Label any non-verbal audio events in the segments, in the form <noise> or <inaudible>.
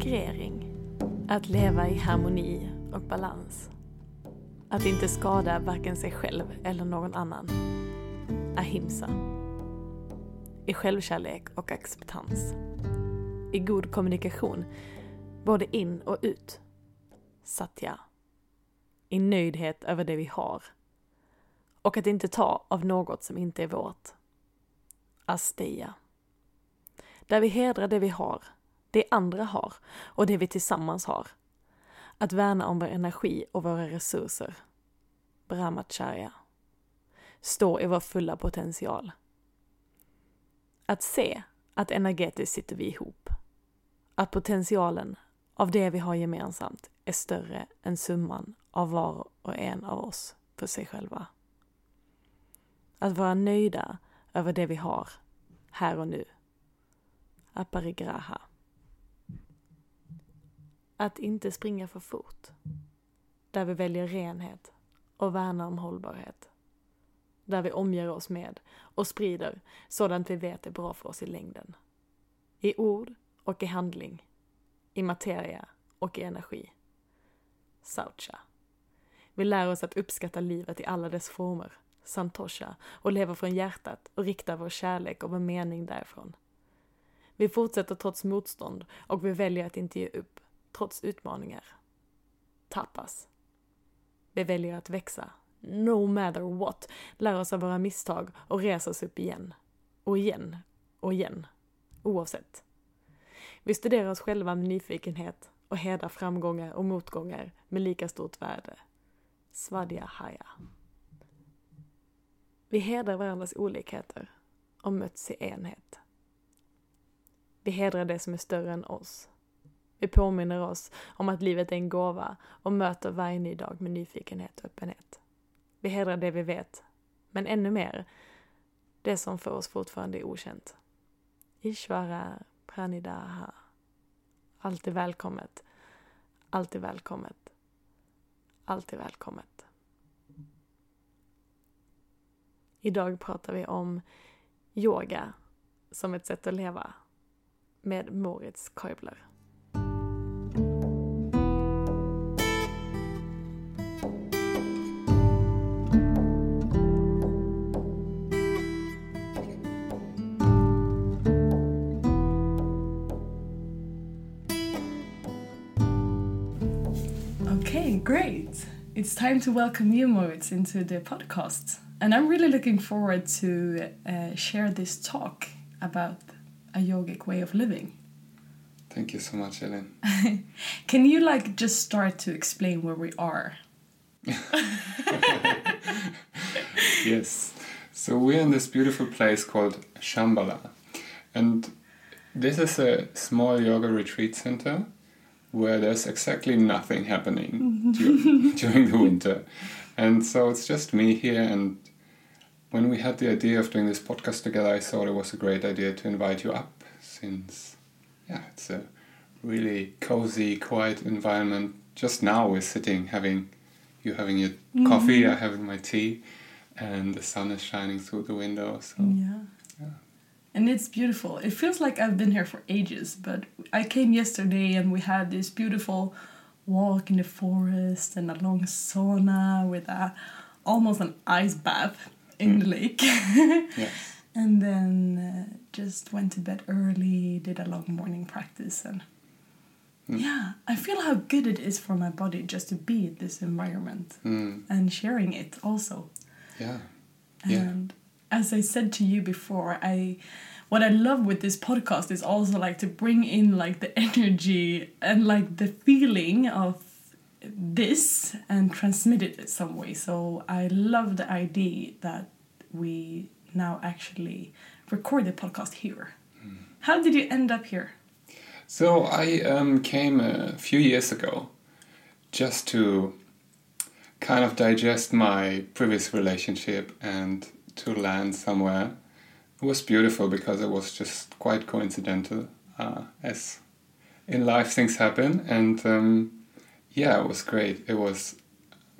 Integrering. Att leva i harmoni och balans. Att inte skada varken sig själv eller någon annan. Ahimsa. I självkärlek och acceptans. I god kommunikation, både in och ut. Satya. I nöjdhet över det vi har. Och att inte ta av något som inte är vårt. Asteya. Där vi hedrar det vi har, det andra har och det vi tillsammans har. Att värna om vår energi och våra resurser. Brahmacharya. Stå i vår fulla potential. Att se att energetiskt sitter vi ihop. Att potentialen av det vi har gemensamt är större än summan av var och en av oss för sig själva. Att vara nöjda över det vi har, här och nu. Aparigraha. Att inte springa för fort. Där vi väljer renhet och värnar om hållbarhet. Där vi omger oss med och sprider sådant vi vet är bra för oss i längden. I ord och i handling. I materia och i energi. Saucha. Vi lär oss att uppskatta livet i alla dess former, santosha, och leva från hjärtat och rikta vår kärlek och vår mening därifrån. Vi fortsätter trots motstånd och vi väljer att inte ge upp, trots utmaningar. Tapas. Vi väljer att växa, no matter what, lär oss av våra misstag och reser oss upp igen. Och igen, och igen, oavsett. Vi studerar oss själva med nyfikenhet och hedrar framgångar och motgångar med lika stort värde. Svadja Haya. Vi hedrar varandras olikheter och möts i enhet. Vi hedrar det som är större än oss. Vi påminner oss om att livet är en gåva och möter varje ny dag med nyfikenhet och öppenhet. Vi hedrar det vi vet, men ännu mer det som för oss fortfarande är okänt. Ishvara Pranidaha. Alltid välkommet. Alltid välkommet. Alltid välkommet. Idag pratar vi om yoga som ett sätt att leva med Moritz Koibler. It's time to welcome you, Moritz, into the podcast. And I'm really looking forward to uh, share this talk about a yogic way of living. Thank you so much, Elin. <laughs> Can you like just start to explain where we are? <laughs> yes. So we're in this beautiful place called Shambhala. And this is a small yoga retreat center where there's exactly nothing happening <laughs> <laughs> dur- during the winter. And so it's just me here. And when we had the idea of doing this podcast together, I thought it was a great idea to invite you up since, yeah, it's a really cozy, quiet environment. Just now we're sitting having, you having your mm-hmm. coffee, I having my tea, and the sun is shining through the window. So Yeah. Yeah. And it's beautiful. It feels like I've been here for ages, but I came yesterday and we had this beautiful walk in the forest and a long sauna with a almost an ice bath in the lake. <laughs> yes. and then uh, just went to bed early, did a long morning practice and Mm. yeah, I feel how good it is for my body just to be in this environment Mm, and sharing it also. yeah. Yeah. As I said to you before, I what I love with this podcast is also like to bring in like the energy and like the feeling of this and transmit it in some way. So I love the idea that we now actually record the podcast here. How did you end up here? So I um, came a few years ago just to kind of digest my previous relationship and to land somewhere. It was beautiful because it was just quite coincidental, uh, as in life things happen. And um, yeah, it was great. It was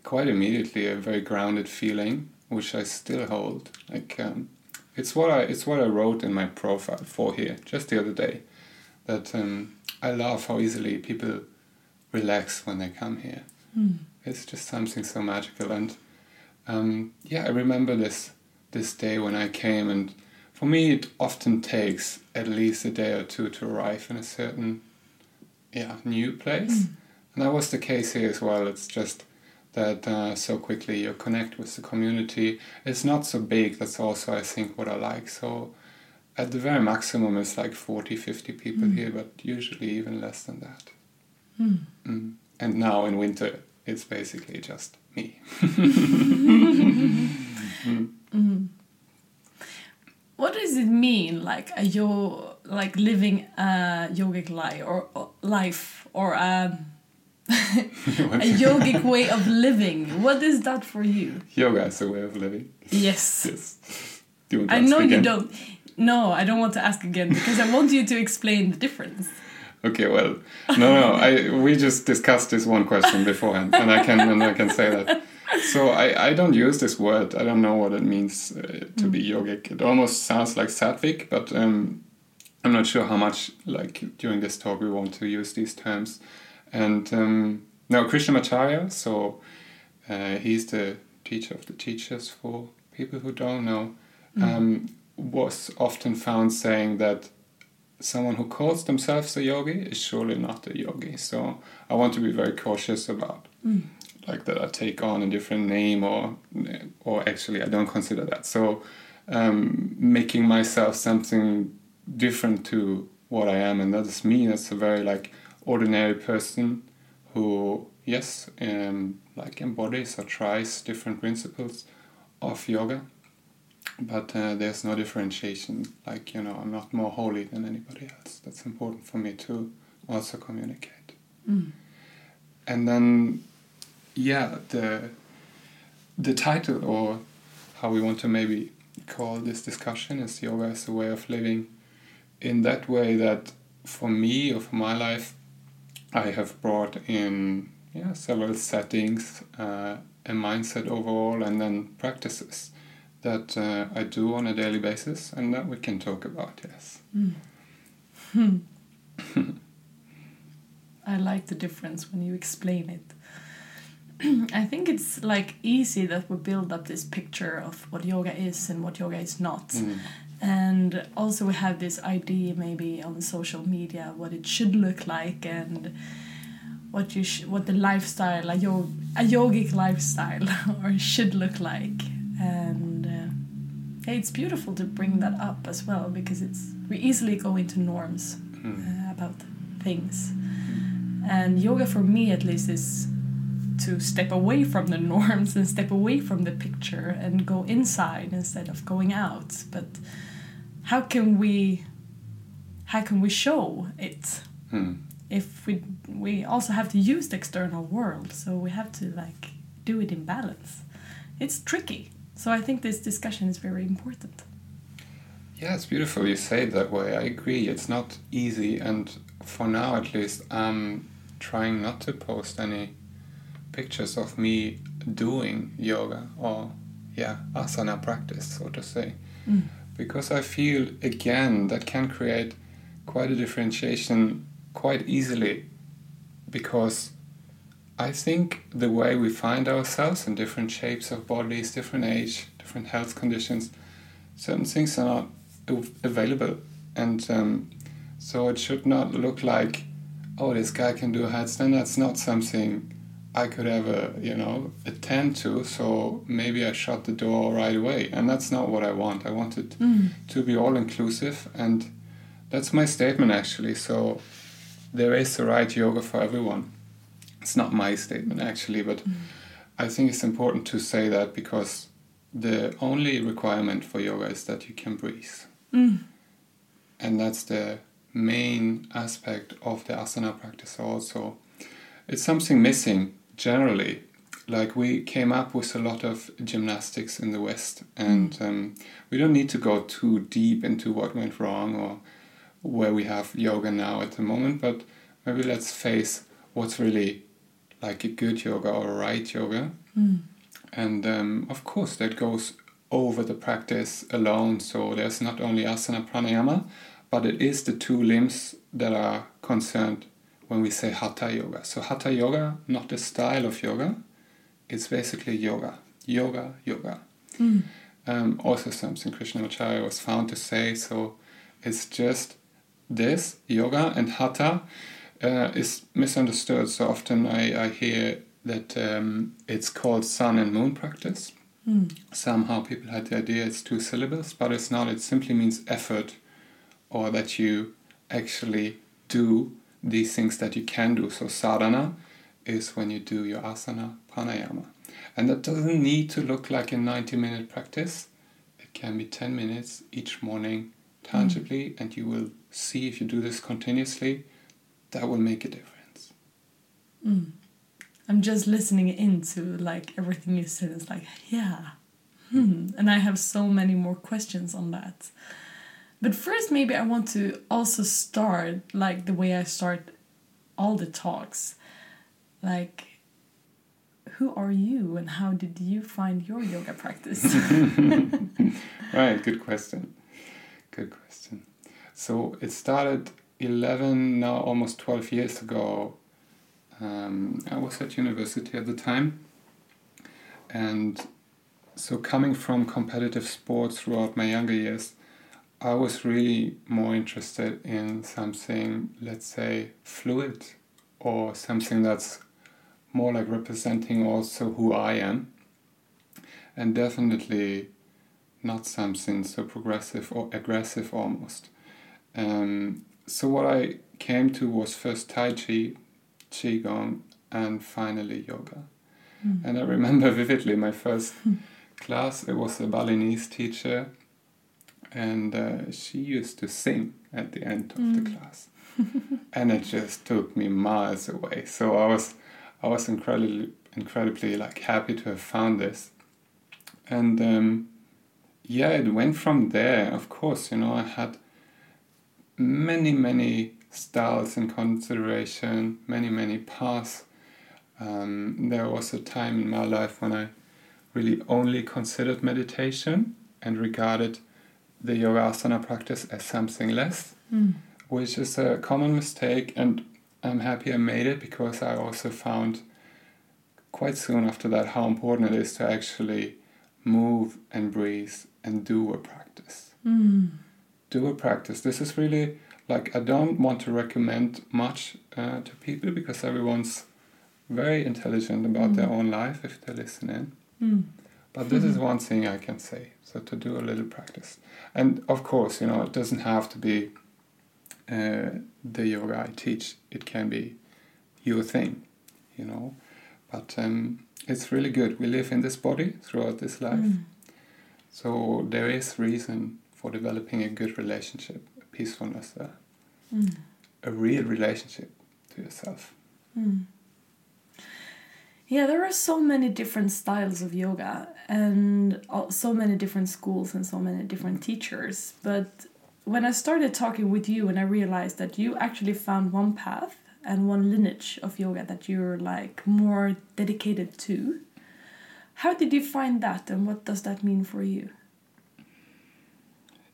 quite immediately a very grounded feeling, which I still hold. Like um, it's what I it's what I wrote in my profile for here just the other day that um, I love how easily people relax when they come here. Mm. It's just something so magical, and um, yeah, I remember this this day when I came, and for me, it often takes at least a day or two to arrive in a certain yeah new place, Mm. and that was the case here as well. It's just that uh, so quickly you connect with the community. It's not so big. That's also I think what I like. So at the very maximum, it's like 40, 50 people Mm. here, but usually even less than that. Mm. Mm. And now in winter, it's basically just me. <laughs> <laughs> <laughs> Mm. What does it mean, like a yo, like living a yogic life or, or life or <laughs> a, <laughs> a yogic way of living? What is that for you? Yoga is a way of living. Yes, <laughs> Yes. Do you want to I know you don't. No, I don't want to ask again because I want you to explain the difference. Okay, well, no, no. I we just discussed this one question beforehand, and I can and I can say that. So I, I don't use this word. I don't know what it means uh, to be yogic. It almost sounds like sattvic, but um, I'm not sure how much like during this talk we want to use these terms. And um, now Krishnamacharya, so uh, he's the teacher of the teachers for people who don't know, um, was often found saying that someone who calls themselves a yogi is surely not a yogi. So I want to be very cautious about Mm. Like that I take on a different name or or actually I don't consider that. So um, making myself something different to what I am, and that is me. That's a very like ordinary person who yes, um, like embodies or tries different principles of yoga. But uh, there's no differentiation. Like you know, I'm not more holy than anybody else. That's important for me to also communicate. Mm. And then, yeah, the the title or how we want to maybe call this discussion is yoga as a way of living. In that way, that for me or for my life, I have brought in yeah several settings, uh, a mindset overall, and then practices that uh, I do on a daily basis, and that we can talk about. Yes. Mm. <laughs> I like the difference when you explain it. <clears throat> I think it's like easy that we build up this picture of what yoga is and what yoga is not. Mm. And also we have this idea maybe on social media what it should look like and what you sh- what the lifestyle a, yog- a yogic lifestyle <laughs> or should look like and uh, yeah, it's beautiful to bring that up as well because it's we easily go into norms Mm. uh, about things and yoga for me at least is to step away from the <laughs> norms and step away from the picture and go inside instead of going out but how can we how can we show it Mm. if we we also have to use the external world so we have to like do it in balance it's tricky so i think this discussion is very important Yeah, it's beautiful you say it that way. I agree. It's not easy, and for now at least, I'm trying not to post any pictures of me doing yoga or, yeah, asana practice, so to say. Mm. Because I feel, again, that can create quite a differentiation quite easily. Because I think the way we find ourselves in different shapes of bodies, different age, different health conditions, certain things are not available and um, so it should not look like oh this guy can do a headstand that's not something i could ever you know attend to so maybe i shut the door right away. And that's not what i want. I want it Mm. to be all inclusive and that's my statement actually. So there is the right yoga for everyone. It's not my statement actually but i think it's important to say that because the only requirement for yoga is that you can breathe. Mm. and that's the main aspect of the asana practice also. It's something missing generally like we came up with a lot of gymnastics in the west and um, we don't need to go too deep into what went wrong or where we have yoga now at the moment but maybe let's face what's really like a good yoga or a right yoga Mm. and um, of course, that goes over the practice alone. So there's not only asana pranayama, but it is the two limbs that are concerned when we say hatha yoga. So hatha yoga, not the style of yoga, it's basically yoga, yoga, yoga. Mm. Um, also something Krishnamacharya was found to say. So it's just this yoga and hatha uh, is misunderstood. So often I, I hear that um, it's called sun and moon practice. Mm. Somehow people had the idea it's two syllables, but it's not. It simply means effort or that you actually do these things that you can do. So sadhana is when you do your asana, pranayama. And that doesn't need to look like a 90 minute practice. It can be 10 minutes each morning tangibly, mm. and you will see if you do this continuously, that will make a difference. Mm. I'm just listening into like everything you said. It's like, yeah. Hmm. And I have so many more questions on that. But first, maybe I want to also start like the way I start all the talks. Like, who are you and how did you find your yoga practice? <laughs> right, good question. Good question. So it started 11, now almost 12 years ago. Um, I was at university at the time. And so, coming from competitive sports throughout my younger years, I was really more interested in something, let's say, fluid or something that's more like representing also who I am. And definitely not something so progressive or aggressive almost. Um, so, what I came to was first Tai Chi, Qigong, and finally yoga. Mm. And I remember <laughs> vividly my first class, it was a Balinese teacher and uh, she used to sing at the end of mm. the class. <laughs> And it just took me miles away. So i was i was incredibly incredibly like happy to have found this. And um, yeah it went from there. Of course you know i had many many styles in consideration many many paths. Um, there was a time in my life when i really only considered meditation and regarded the yogasana practice as something less, mm. which is a common mistake. And I'm happy I made it because I also found quite soon after that how important it is to actually move and breathe and do a practice. Mm. Do a practice. This is really like I don't want to recommend much uh, to people because everyone's very intelligent about mm. their own life if they listen in. Mm. But this is one thing I can say. So to do a little practice, and of course, you know, it doesn't have to be uh, the yoga I teach. It can be your thing, you know. But um, it's really good. We live in this body throughout this life, mm. so there is reason for developing a good relationship, a peacefulness there, mm. a real relationship to yourself. Mm. Yeah, there are so many different styles of yoga and so many different schools and so many different teachers. But when I started talking with you and I realized that you actually found one path and one lineage of yoga that you're like more dedicated to, how did you find that and what does that mean for you?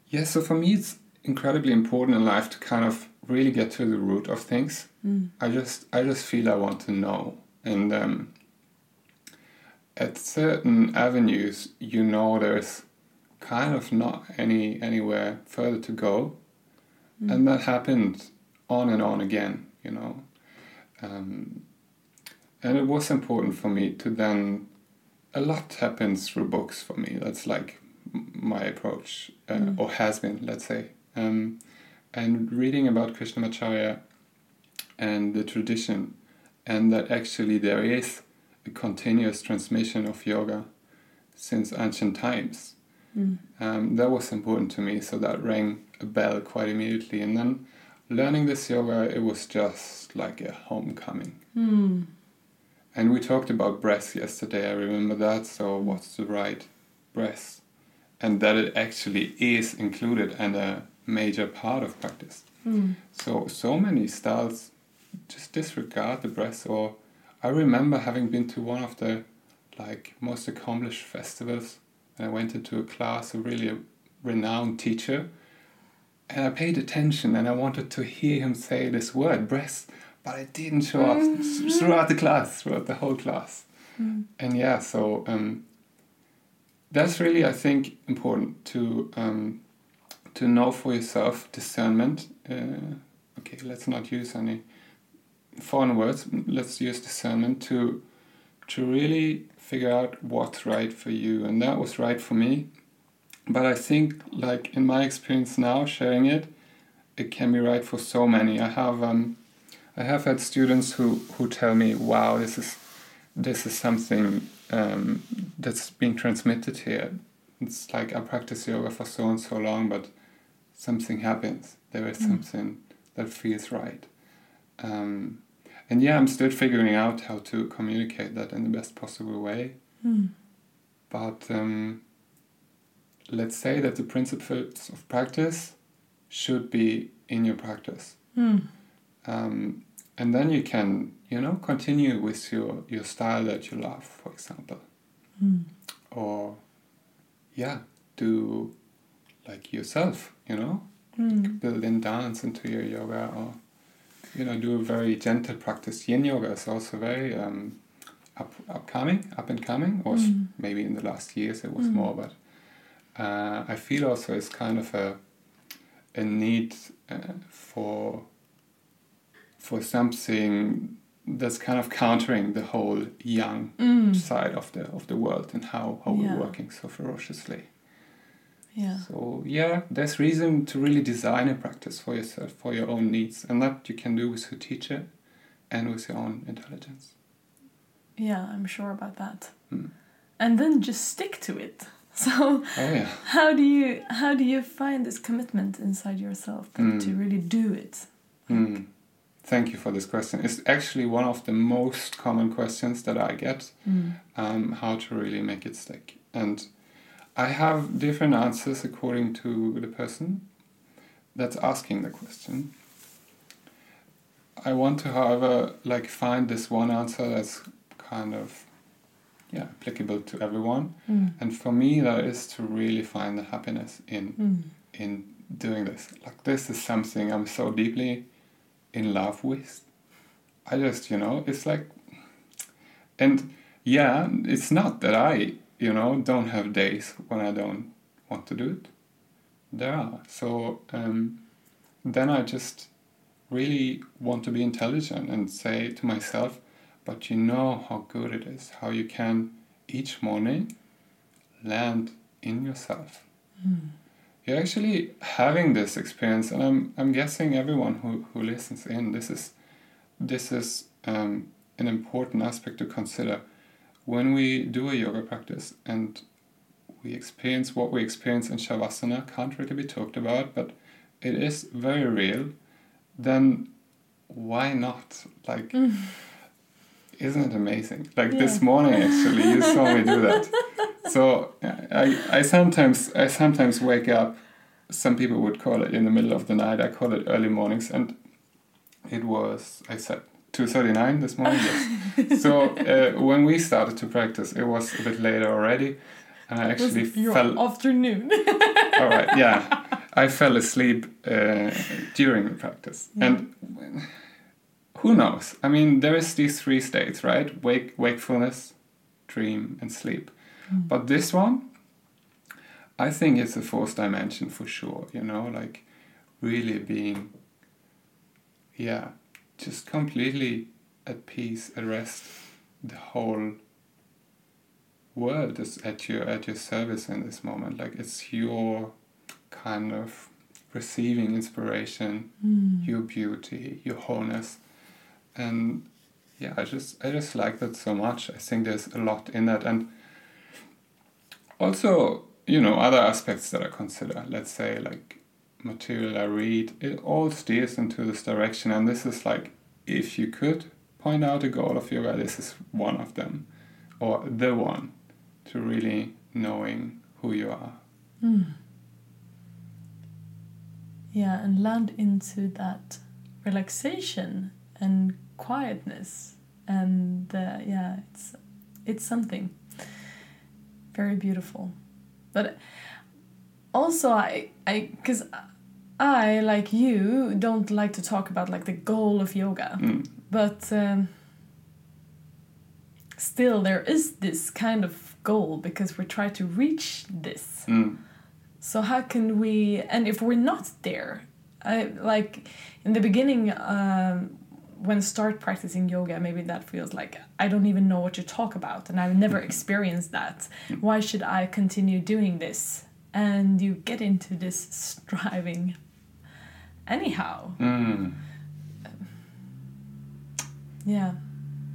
Yeah, so for me it's incredibly important in life to kind of really get to the root of things. Mm. I just I just feel I want to know and um, at certain avenues, you know there's kind of not any anywhere further to go, mm. and that happened on and on again, you know. Um, and it was important for me to then. A lot happens through books for me. That's like my approach, uh, mm. or has been, let's say. Um, and reading about Krishnamacharya and the tradition, and that actually there is a continuous transmission of yoga since ancient times. Mm. Um, that was important to me, so that rang a bell quite immediately. And then learning this yoga, it was just like a homecoming. Mm. And we talked about breath yesterday, I remember that. So, what's the right breath? And that it actually is included and a major part of practice. Mm. So, so many styles just disregard the breath or I remember having been to one of the like most accomplished festivals and I went into a class, a really a renowned teacher and I paid attention and I wanted to hear him say this word, breast, but it didn't show up Mm. throughout the class, throughout the whole class. Mm. And yeah, so um, that's really, I think, important to um, to know for yourself discernment. Uh, okay, let's not use any foreign words. Let's use discernment to to really figure out what's right for you, and that was right for me. But I think, like in my experience now, sharing it, it can be right for so many. I have um, I have had students who who tell me, "Wow, this is this is something um, that's being transmitted here. It's like I practice yoga for so and so long, but something happens. There is Mm. something that feels right." Um, and yeah, I'm still figuring out how to communicate that in the best possible way. Mm. But um, let's say that the principles of practice should be in your practice. Mm. Um, and then you can, you know, continue with your, your style that you love, for example. Mm. Or, yeah, do like yourself, you know, Mm. build in dance into your yoga or, you know, do a very gentle practice. Yin yoga is also very um, up, upcoming, up and coming, or Mm. maybe in the last years it was Mm. more, but uh, I feel also it's kind of a, a need uh, for for something that's kind of countering the whole yang Mm. side of the of the world and how, how Yeah. we're working so ferociously. Yeah. So yeah, there's reason to really design a practice for yourself, for your own needs, and that you can do with your teacher and with your own intelligence. Yeah, I'm sure about that. Mm. And then just stick to it. <laughs> So Oh yeah. how do you how do you find this commitment inside yourself Mm. to really do it? Mm. Thank you for this question. It's actually one of the most common questions that I get. Mm. um, how to really make it stick. And I have different answers according to the person that's asking the question. I want to, however, like find this one answer that's kind of yeah applicable to everyone. Mm. And for me, that is to really find the happiness in Mm. in doing this. Like this is something I'm so deeply in love with. I just, you know, it's like, and yeah, it's not that I, you know, don't have days when I don't want to do it. There are. So um, then I just really want to be intelligent and say to myself, but you know how good it is, how you can each morning land in yourself Mm. you're actually having this experience and i'm i'm guessing everyone who who listens in this is this is um, an important aspect to consider when we do a yoga practice and we experience what we experience in Shavasana, can't really be talked about, but it is very real, then why not? Like, mm. isn't it amazing? Like yeah. this morning, actually, you saw me do that. <laughs> So I, I sometimes I sometimes wake up. Some people would call it in the middle of the night. I call it early mornings, and it was I said. 2.39 this morning yes. <laughs> So uh, when we started to practice it was a bit later already. And i actually fell afternoon. <laughs> All right yeah. <laughs> I fell asleep uh, during the practice. Yeah. and who knows? I mean there is these three states right? Wake wakefulness dream and sleep. Mm. but this one i think it's a fourth dimension for sure you know like really being yeah just completely at peace, at rest. The whole world is at your at your service in this moment. Like it's your kind of receiving inspiration, Mm. your beauty, your wholeness, and yeah, I just I just like that so much. I think there's a lot in that, and also you know other aspects that I consider. Let's say like material I read, it all steers into this direction, and this is like if you could point out a goal of yoga, this is one of them, or the one, to really knowing who you are. Mm. Yeah, and land into that relaxation and quietness, and uh, yeah, it's it's something very beautiful. But also, I I because I, like you, don't like to talk about like the goal of yoga, Mm. but um, still there is this kind of goal because we try to reach this. Mm. So how can we? And if we're not there, I like in the beginning um, when start practicing yoga, maybe that feels like I don't even know what you talk about, and I've never experienced that. Why should I continue doing this? And you get into this striving. Anyhow, Mm. yeah,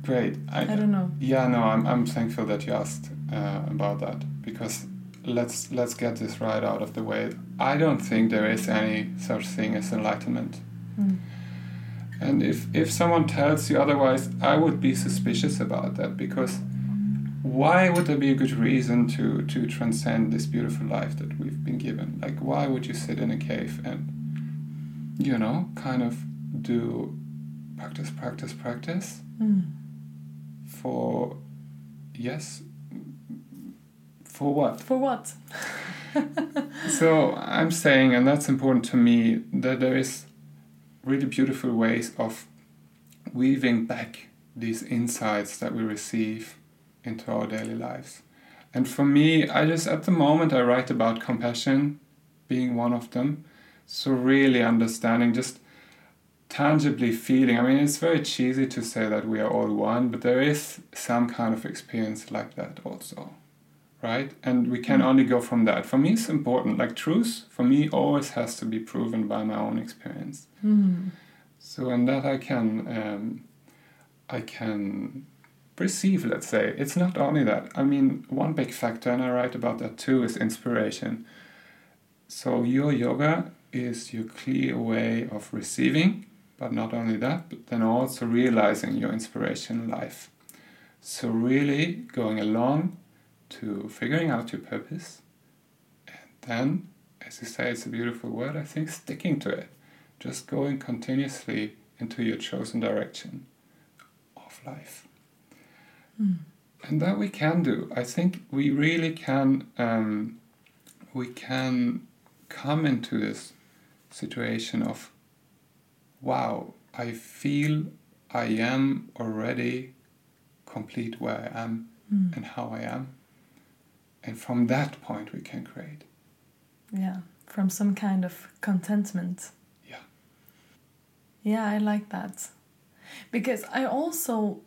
Great. I don't know. Yeah, no, I'm, I'm thankful that you asked uh, about that because let's let's get this right out of the way. I don't think there is any such thing as enlightenment. Mm. And if if someone tells you otherwise, I would be suspicious about that because why would there be a good reason to to transcend this beautiful life that we've been given? Like why would you sit in a cave and you know, kind of do practice practice practice Mm. for yes for what For what? <laughs> so i'm saying and that's important to me that there is really beautiful ways of weaving back these insights that we receive into our daily lives. And for me i just at the moment i write about compassion being one of them. So really understanding just tangibly feeling. I mean it's very cheesy to say that we are all one but there is some kind of experience like that also right? And we can Mm. only go from that. For me it's important. Like truth for me always has to be proven by my own experience. Mm. so in that i can um, i can perceive let's say. It's not only that. I mean one big factor and i write about that too is inspiration. So your yoga is your clear way of receiving but not only that but then also realizing your inspiration in life. So really going along to figuring out your purpose and then as you say it's a beautiful word i think sticking to it. Just going continuously into your chosen direction of life Mm. and that we can do i think we really can um, we can come into this situation of wow i feel i am already complete where i am Mm. and how i am and from that point we can create Yeah, from some kind of contentment. Yeah. Yeah, I like that. Because I also,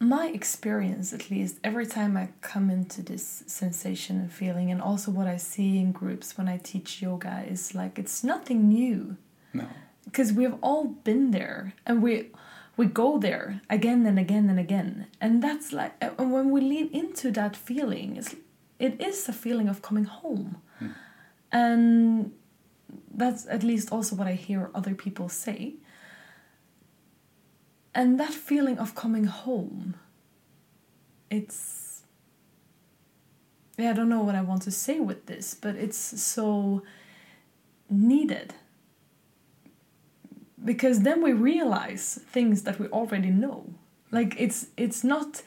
my experience at least, every time I come into this sensation and feeling, and also what I see in groups when I teach yoga, is like it's nothing new. no Because we've all been there and we. We go there again and again and again, and that's like, and when we lean into that feeling, it's, it is a feeling of coming home Mm. and that's at least also what I hear other people say. And that feeling of coming home, it's. Yeah, I don't know what I want to say with this, but it's so needed. Because then we realize things that we already know. Like it's it's not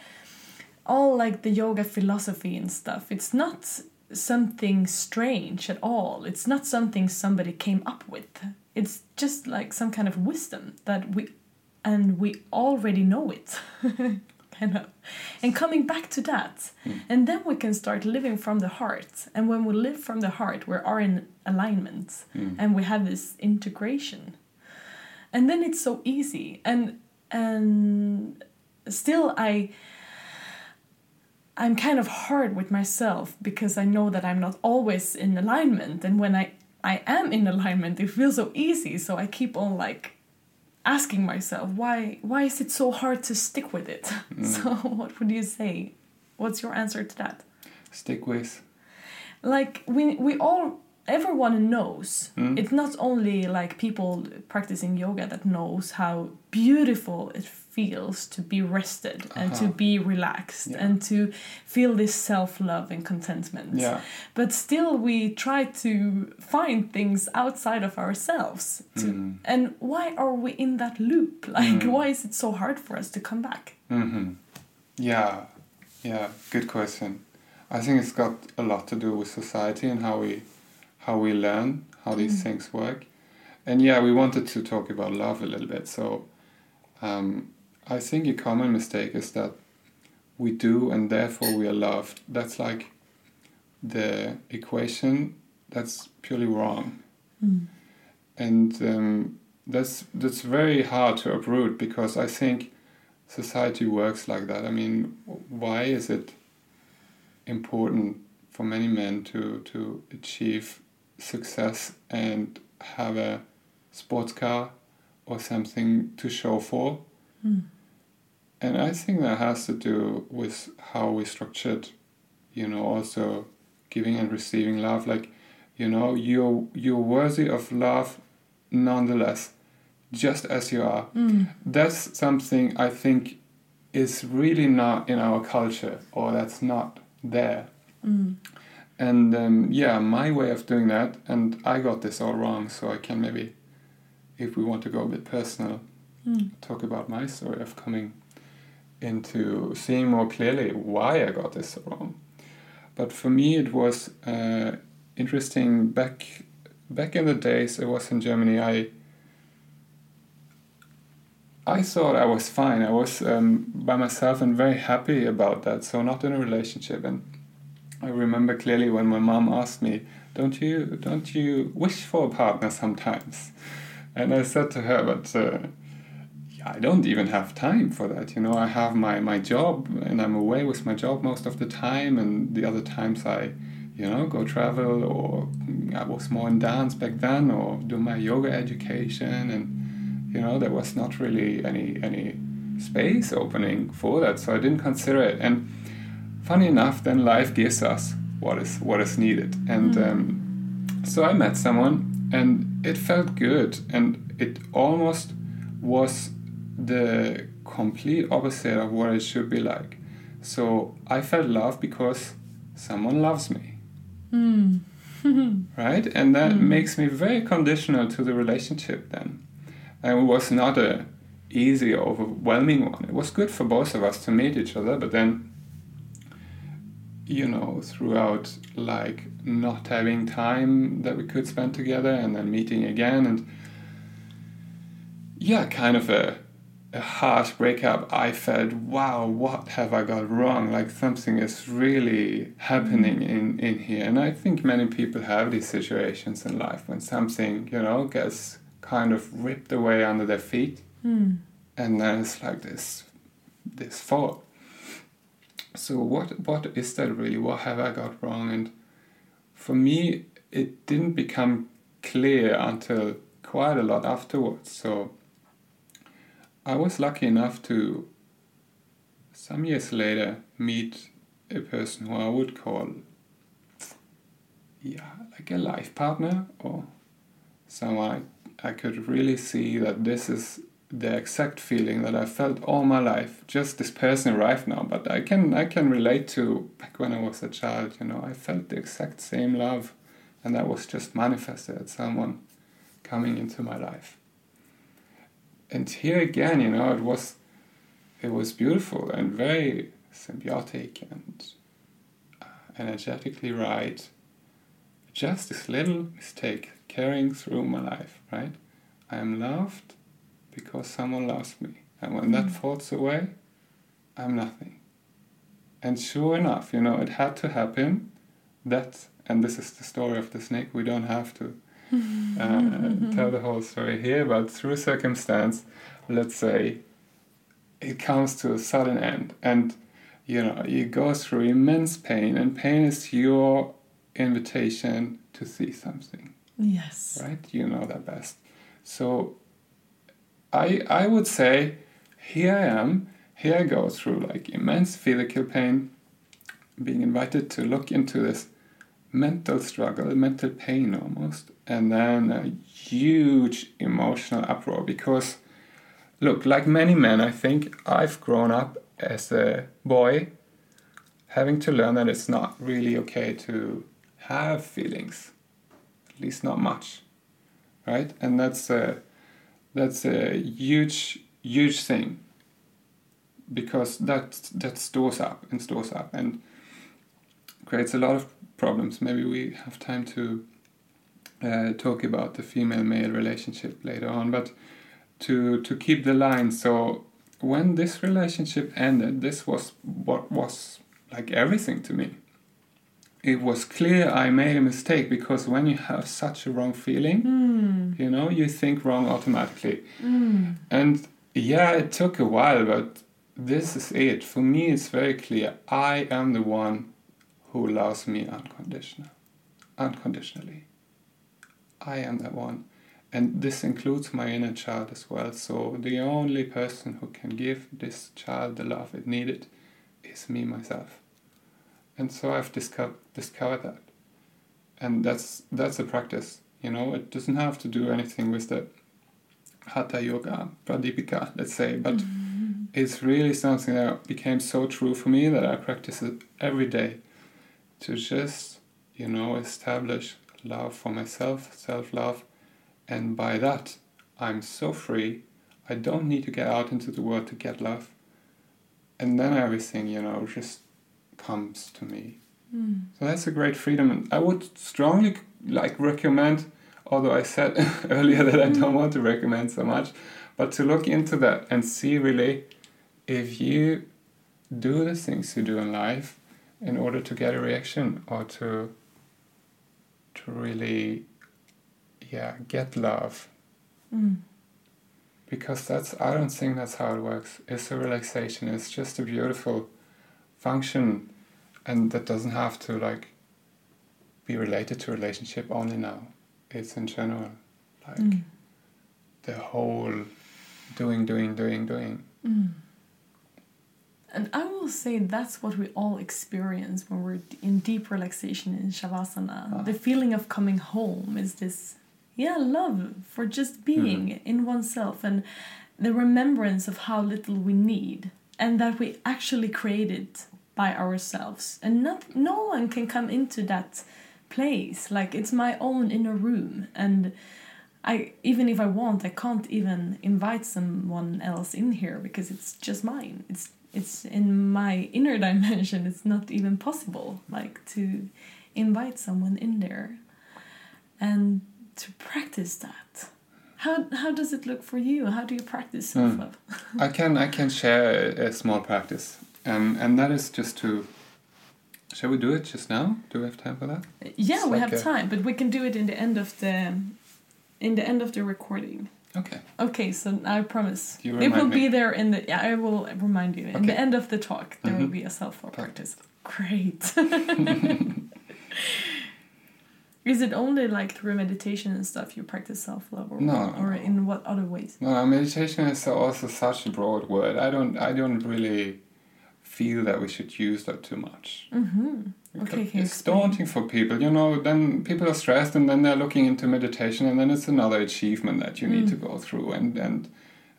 all like the yoga philosophy and stuff. It's not something strange at all. It's not something somebody came up with. It's just like some kind of wisdom that we and we already know it. <laughs> kind of. And coming back to that, Mm. and then we can start living from the heart. And when we live from the heart, we are in alignment Mm. and we have this integration. And then it's so easy. And and still I I'm kind of hard with myself because I know that I'm not always in alignment and when I I am in alignment it feels so easy so I keep on like asking myself why why is it so hard to stick with it? <laughs> Mm. so what would you say? What's your answer to that? Stick with? Like we we all everyone knows. Mm. it's not only like people practicing yoga that knows how beautiful it feels to be rested and to Uh-huh. be relaxed Yeah. and to feel this self-love and contentment yeah but still we try to find things outside of ourselves to Mm. and why are we in that loop like Mm. why is it so hard for us to come back hmm Yeah, yeah, good question. I think it's got a lot to do with society and how we how we learn how these Mm. things work. and yeah, we wanted to talk about love a little bit. So um, I think a common mistake is that we do and therefore we are loved. That's like the equation that's purely wrong. Mm. And um, that's that's very hard to uproot because I think society works like that. I mean, why is it important for many men to to achieve success and have a sports car or something to show for? Mm. And I think that has to do with how we structured, you know, also giving and receiving love. Like, you know, you're you're worthy of love nonetheless, just as you are. Mm. That's something I think is really not in our culture, or that's not there. Mm. And um, yeah, my way of doing that, and I got this all wrong, so I can maybe, if we want to go a bit personal, Mm. talk about my story of coming into seeing more clearly why I got this wrong. But for me, it was uh, interesting. Back back in the days, I was in Germany. I I thought I was fine. I was um, by myself and very happy about that. So not in a relationship. And I remember clearly when my mom asked me, "Don't you don't you wish for a partner sometimes?" And I said to her, "But." Uh, I don't even have time for that. You know, I have my, my job and I'm away with my job most of the time, and the other times I, you know, go travel or I was more in dance back then or do my yoga education, and you know, there was not really any any space opening for that, so I didn't consider it. And funny enough, then life gives us what is what is needed, and um, so I met someone, and it felt good, and it almost was the complete opposite of what it should be like. So I felt love because someone loves me, Mm. <laughs> right? And that Mm. makes me very conditional to the relationship then. And it was not a easy overwhelming one. It was good for both of us to meet each other, but then you know, throughout like not having time that we could spend together and then meeting again and yeah, kind of a a harsh breakup, I felt, wow, what have I got wrong? Like something is really happening in, in here. And I think many people have these situations in life when something, you know, gets kind of ripped away under their feet. Mm. And then it's like this this fall. So what what is that really? What have I got wrong? And for me it didn't become clear until quite a lot afterwards. So I was lucky enough to, some years later, meet a person who I would call, yeah, like a life partner or someone I, I could really see that this is the exact feeling that I felt all my life. Just this person arrived now, but I can I can relate to back when I was a child. You know, I felt the exact same love, and that was just manifested at someone coming into my life and here again, you know, it was it was beautiful and very symbiotic and uh, energetically right. Just this little mistake carrying through my life, right? I am loved because someone loves me, and when that falls away, I'm nothing. And sure enough, you know, it had to happen. That and this is the story of the snake. We don't have to uh, tell the whole story here, but through circumstance, let's say it comes to a sudden end, and you know you go through immense pain, and pain is your invitation to see something, Yes. right? You know that best. So, I I would say, here I am, here I go through like immense physical pain, being invited to look into this mental struggle, mental pain almost, and then a huge emotional uproar because, look, like many men, I think I've grown up as a boy having to learn that it's not really okay to have feelings, at least not much, right? And that's a that's a huge huge thing because that that stores up and stores up and creates a lot of problems. Maybe we have time to uh, talk about the female-male relationship later on, but to to keep the line. So when this relationship ended, this was what was like everything to me. It was clear I made a mistake because when you have such a wrong feeling, Mm. you know, you think wrong automatically. Mm. And yeah, it took a while, but this is it. For me, it's very clear. I am the one who loves me unconditional, unconditionally. I am that one. And this includes my inner child as well. So the only person who can give this child the love it needed is me, myself. And so I've discovered, discovered that. And that's, that's a practice. You know, it doesn't have to do anything with the Hatha Yoga, Pradipika, let's say, but mm-hmm. it's really something that became so true for me that I practice it every day to just, you know, establish love for myself, self love, and by that, I'm so free. I don't need to get out into the world to get love. And then everything, you know, just comes to me. Mm. So that's a great freedom, and I would strongly like recommend. Although I said <laughs> earlier that I don't want to recommend so much, but to look into that and see really if you do the things you do in life in order to get a reaction or to to really yeah get love Mm. because that's I don't think that's how it works. It's a relaxation. It's just a beautiful function, and that doesn't have to like be related to relationship only now. It's in general, like Mm. the whole doing, doing, doing, doing. Mm. And I will say that's what we all experience when we're in deep relaxation in Shavasana. Ah. The feeling of coming home is this, yeah, love for just being in oneself and the remembrance of how little we need and that we actually created by ourselves. And not, no one can come into that place. Like it's my own inner room. And I even if I want, I can't even invite someone else in here because it's just mine. It's it's in my inner <laughs> dimension. It's not even possible like to invite someone in there and to practice that. How how does it look for you? How do you practice self love? <laughs> I can I can share a, a small practice, um, and that is just to. Shall we do it just now? Do we have time for that? Yeah, It's we like have a- time, but we can do it in the end of the in the end of the recording. Okay. Okay, so I promise You it will me. be there in the. Yeah, I will remind you in the end of the talk. There will Mhm. be a self love practice. Great. <laughs> Is it only like through meditation and stuff you practice self love, or No, no, or in what other ways? No, meditation is also such a broad word. I don't I don't really feel that we should use that too much. Mm-hmm. Okay, it's explain? daunting for people, you know. Then people are stressed, and then they're looking into meditation, and then it's another achievement that you need Mm. to go through, and and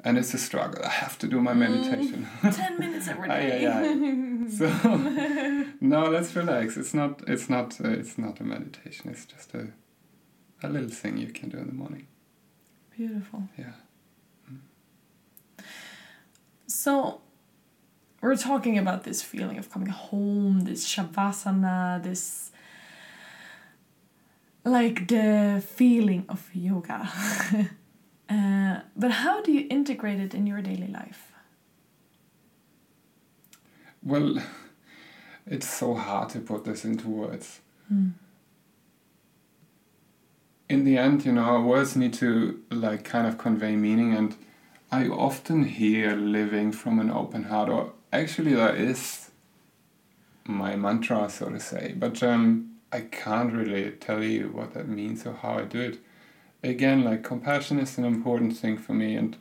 and it's a struggle. I have to do my Mm. meditation. <laughs> Ten minutes every day. Aye, day. aye, So no, let's relax. It's not. It's not. Uh, it's not a meditation. It's just a a little thing you can do in the morning. Beautiful. Yeah. So, we're talking about this feeling of coming home, this shavasana, this like the feeling of yoga. <laughs> uh, but how do you integrate it in your daily life? Well, it's so hard to put this into words. Hmm. In the end, you know, words need to like kind of convey meaning, and I often hear living from an open heart, or actually, that is my mantra, so to say. But um, I can't really tell you what that means or how I do it. Again, like compassion is an important thing for me, and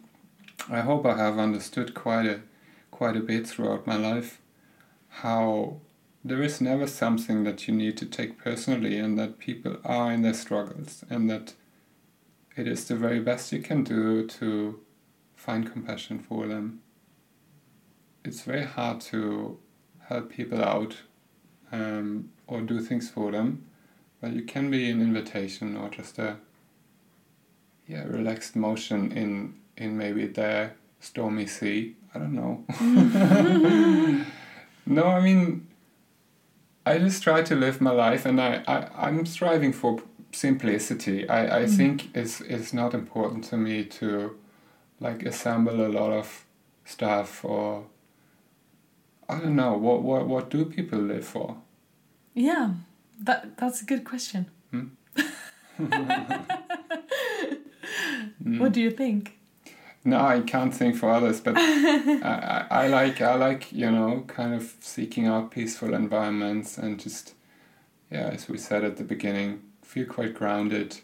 I hope I have understood quite a quite a bit throughout my life how there is never something that you need to take personally and that people are in their struggles and that it is the very best you can do to find compassion for them. It's very hard to help people out um, or do things for them, but you can be an invitation or just a yeah relaxed motion in in maybe their stormy sea. I don't know. <laughs> no, I mean, I just try to live my life, and I, I I'm striving for simplicity. I, I Mm. think it's it's not important to me to like assemble a lot of stuff or I don't know what what what do people live for? Yeah, that that's a good question. <laughs> Hmm? What do you think? No, I can't think for others, but I, I, I like I like you know kind of seeking out peaceful environments and just yeah, as we said at the beginning, feel quite grounded,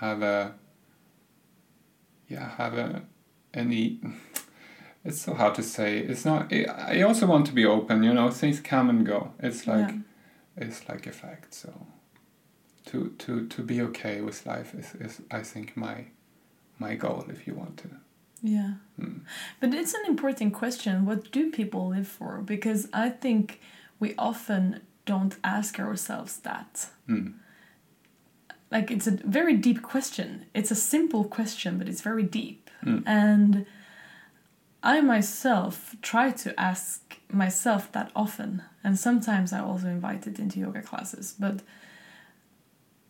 have a yeah have a any. It's so hard to say. It's not. I also want to be open. You know, things come and go. It's like Yeah. it's like a fact. So to to to be okay with life is, is I think my my goal if you want to. Yeah. Mm. But it's an important question. What do people live for? Because I think we often don't ask ourselves that. Mm. Like it's a very deep question. It's a simple question, but it's very deep. Mm. And I myself try to ask myself that often. And sometimes I also invite it into yoga classes. But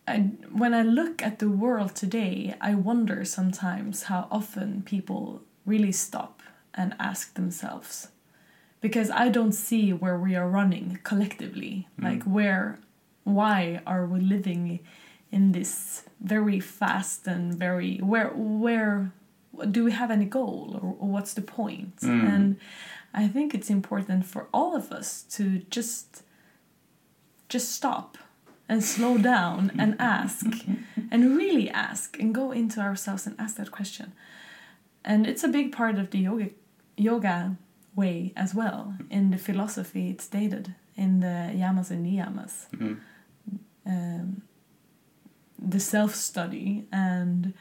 I, when I look at the world today, I wonder sometimes how often people really stop and ask themselves. Because I don't see where we are running collectively. Mm. Like, where, why are we living in this very fast and very, where, where, do we have any goal or, or what's the point? Mm. And I think it's important for all of us to just, just stop and slow down <laughs> and ask and really ask and go into ourselves and ask that question and it's a big part of the yoga yoga way as well in the philosophy it's stated in the yamas and niyamas Mm. um, the self study and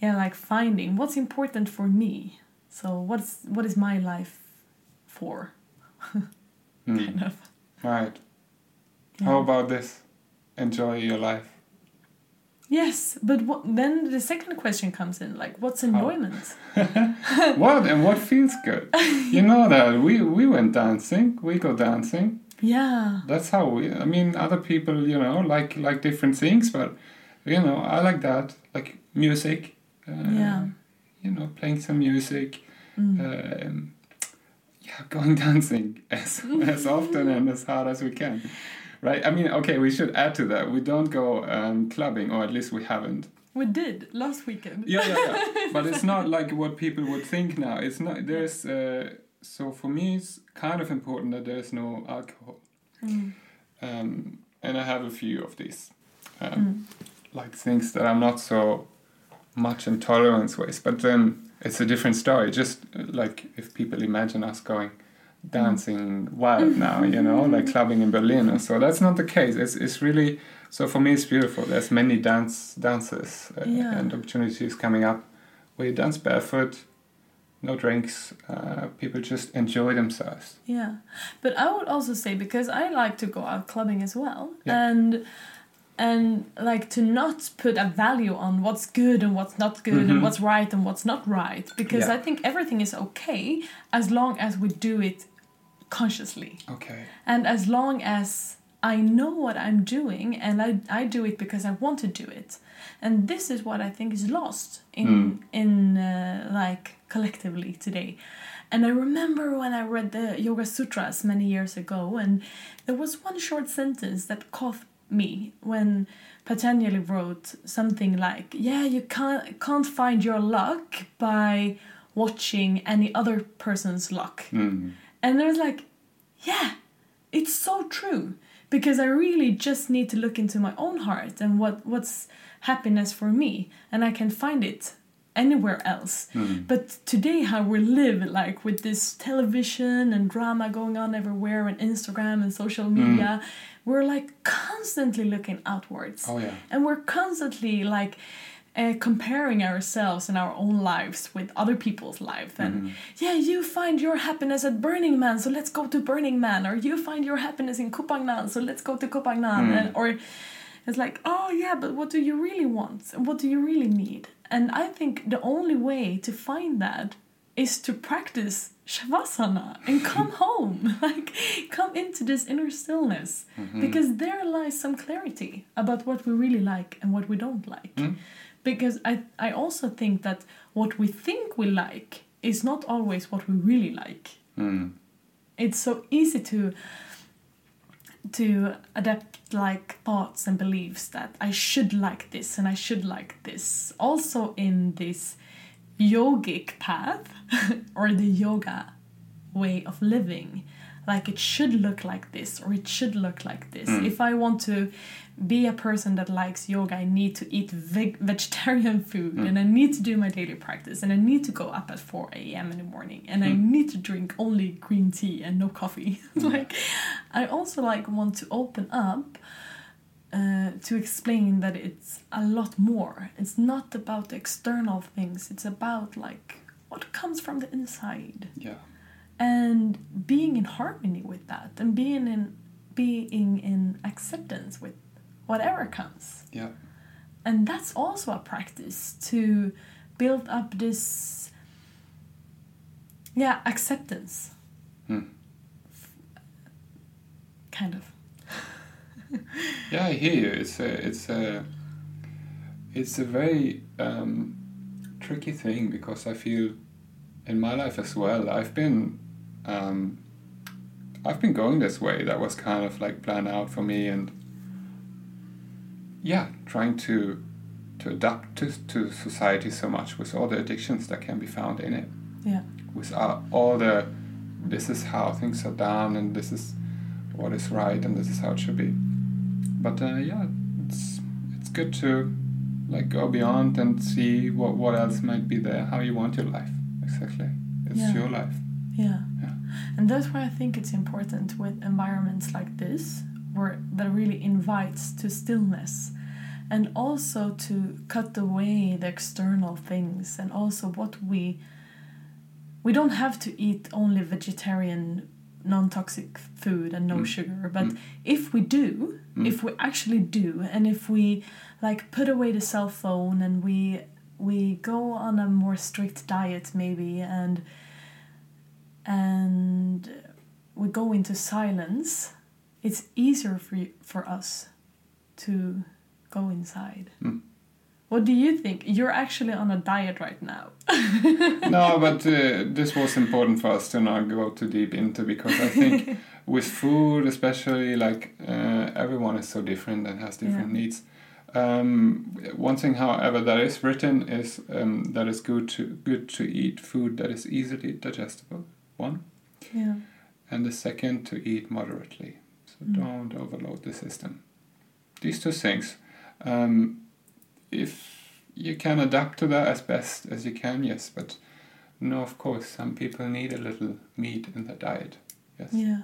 yeah like finding what's important for me so what's what is my life for <laughs> Mm. kind of Right. Yeah. How about this? Enjoy your life. Yes, but what, then the second question comes in, like, what's enjoyment? <laughs> what and what feels good? <laughs> You know that we we went dancing. We go dancing. Yeah, That's how we. I mean, other people, you know, like like different things, but you know, I like that. Like music. Yeah. You know, playing some music. Mm. Um, yeah, <laughs> going dancing as as often and as hard as we can. Right. I mean, okay. We should add to that. We don't go um, clubbing, or at least we haven't. we did last weekend. Yeah, yeah, yeah. <laughs> but it's not like what people would think now. It's not. There's. Uh, so for me, it's kind of important that there's no alcohol. Mm. Um, and I have a few of these, um, Mm. like things that I'm not so much in tolerance with. But then it's a different story. Just like if people imagine us going dancing wild now, you know, like clubbing in Berlin or so. That's not the case. It's it's really so for me. It's beautiful. There's many dance dances uh, Yeah. and opportunities coming up where you dance barefoot. No drinks. Uh, people just enjoy themselves. Yeah, but I would also say because I like to go out clubbing as well, Yeah. and and like to not put a value on what's good and what's not good Mhm. and what's right and what's not right because Yeah. I think everything is okay as long as we do it consciously Okay. and as long as I know what I'm doing and I, I do it because I want to do it. And this is what I think is lost in Mm. in uh, like collectively today. And I remember when I read the Yoga Sutras many years ago and there was one short sentence that caught me when Patanjali wrote something like, "Yeah, you can't can't find your luck by watching any other person's luck." Mm. And I was like, yeah, it's so true. Because I really just need to look into my own heart and what, what's happiness for me. And I can find it anywhere else. Mm. But today, how we live, like with this television and drama going on everywhere, and Instagram and social media, we're like constantly looking outwards. Oh yeah. And we're constantly like uh, comparing ourselves and our own lives with other people's lives. And Mhm. yeah, you find your happiness at Burning Man, so let's go to Burning Man. Or you find your happiness in Koh Phangan, so let's go to Koh Phangan. Mm. And, or it's like, oh yeah, but what do you really want? And What do you really need? And I think the only way to find that is to practice shavasana and come home <laughs> like come into this inner stillness Mhm. because there lies some clarity about what we really like and what we don't like Mm. because i i also think that what we think we like is not always what we really like Mm. it's so easy to to adapt like thoughts and beliefs that I should like this and I should like this. Also in this yogic path <laughs> or the yoga way of living. Like it should look like this or it should look like this. Mm. If I want to be a person that likes yoga, I need to eat veg- <laughs> vegetarian food Mm. and I need to do my daily practice and I need to go up at 4 a.m. in the morning and I Mm. need to drink only green tea and no coffee. <laughs> Mm. like I also like want to open up uh, to explain that it's a lot more. It's not about the external things. It's about like what comes from the inside Yeah. and being in harmony with that and being in being in acceptance with whatever comes. Yeah. And that's also a practice to build up this yeah, acceptance Mm. kind of. Yeah, I hear you. It's a it's a it's a very um, tricky thing because I feel in my life as well. I've been um, I've been going this way. That was kind of like planned out for me, and yeah, trying to to adapt to to society so much with all the addictions that can be found in it. Yeah. With all, all the this is how things are done, and this is what is right, and this is how it should be but uh, yeah, it's it's good to like go beyond and see what what else might be there, how you want your life. Exactly, it's Yeah. your life. Yeah. Yeah. And that's why I think it's important with environments like this, where that really invites to stillness and also to cut away the external things and also what we we don't have to eat only vegetarian non-toxic food and no Mm. sugar but Mm. if we do Mm. if we actually do and if we like put away the cell phone and we we go on a more strict diet maybe and and we go into silence it's easier for for us to go inside Mm. What do you think you're actually on a diet right now <laughs> no, but uh, this was important for us to not go too deep into because I think <laughs> with food, especially, like uh, everyone is so different and has different Yeah. needs. Um, one thing, however, that is written is um, that it's good to good to eat food that is easily digestible. One. yeah and the second to eat moderately. So Mm. don't overload the system. These two things. Um, if you can adapt to that as best as you can, yes, but no, of course, some people need a little meat in their diet. Yes. yeah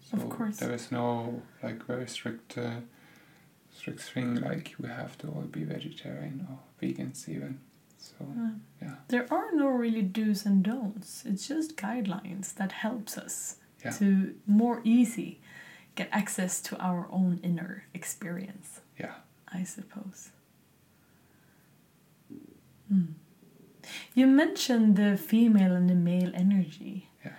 so of course. There is no like very strict, uh, strict thing like we have to all be vegetarian or vegans even. So Uh, yeah. there are no really do's and don'ts it's just guidelines that helps us Yeah. to more easy get access to our own inner experience Yeah. i suppose Hmm. you mentioned the female and the male energy Yeah.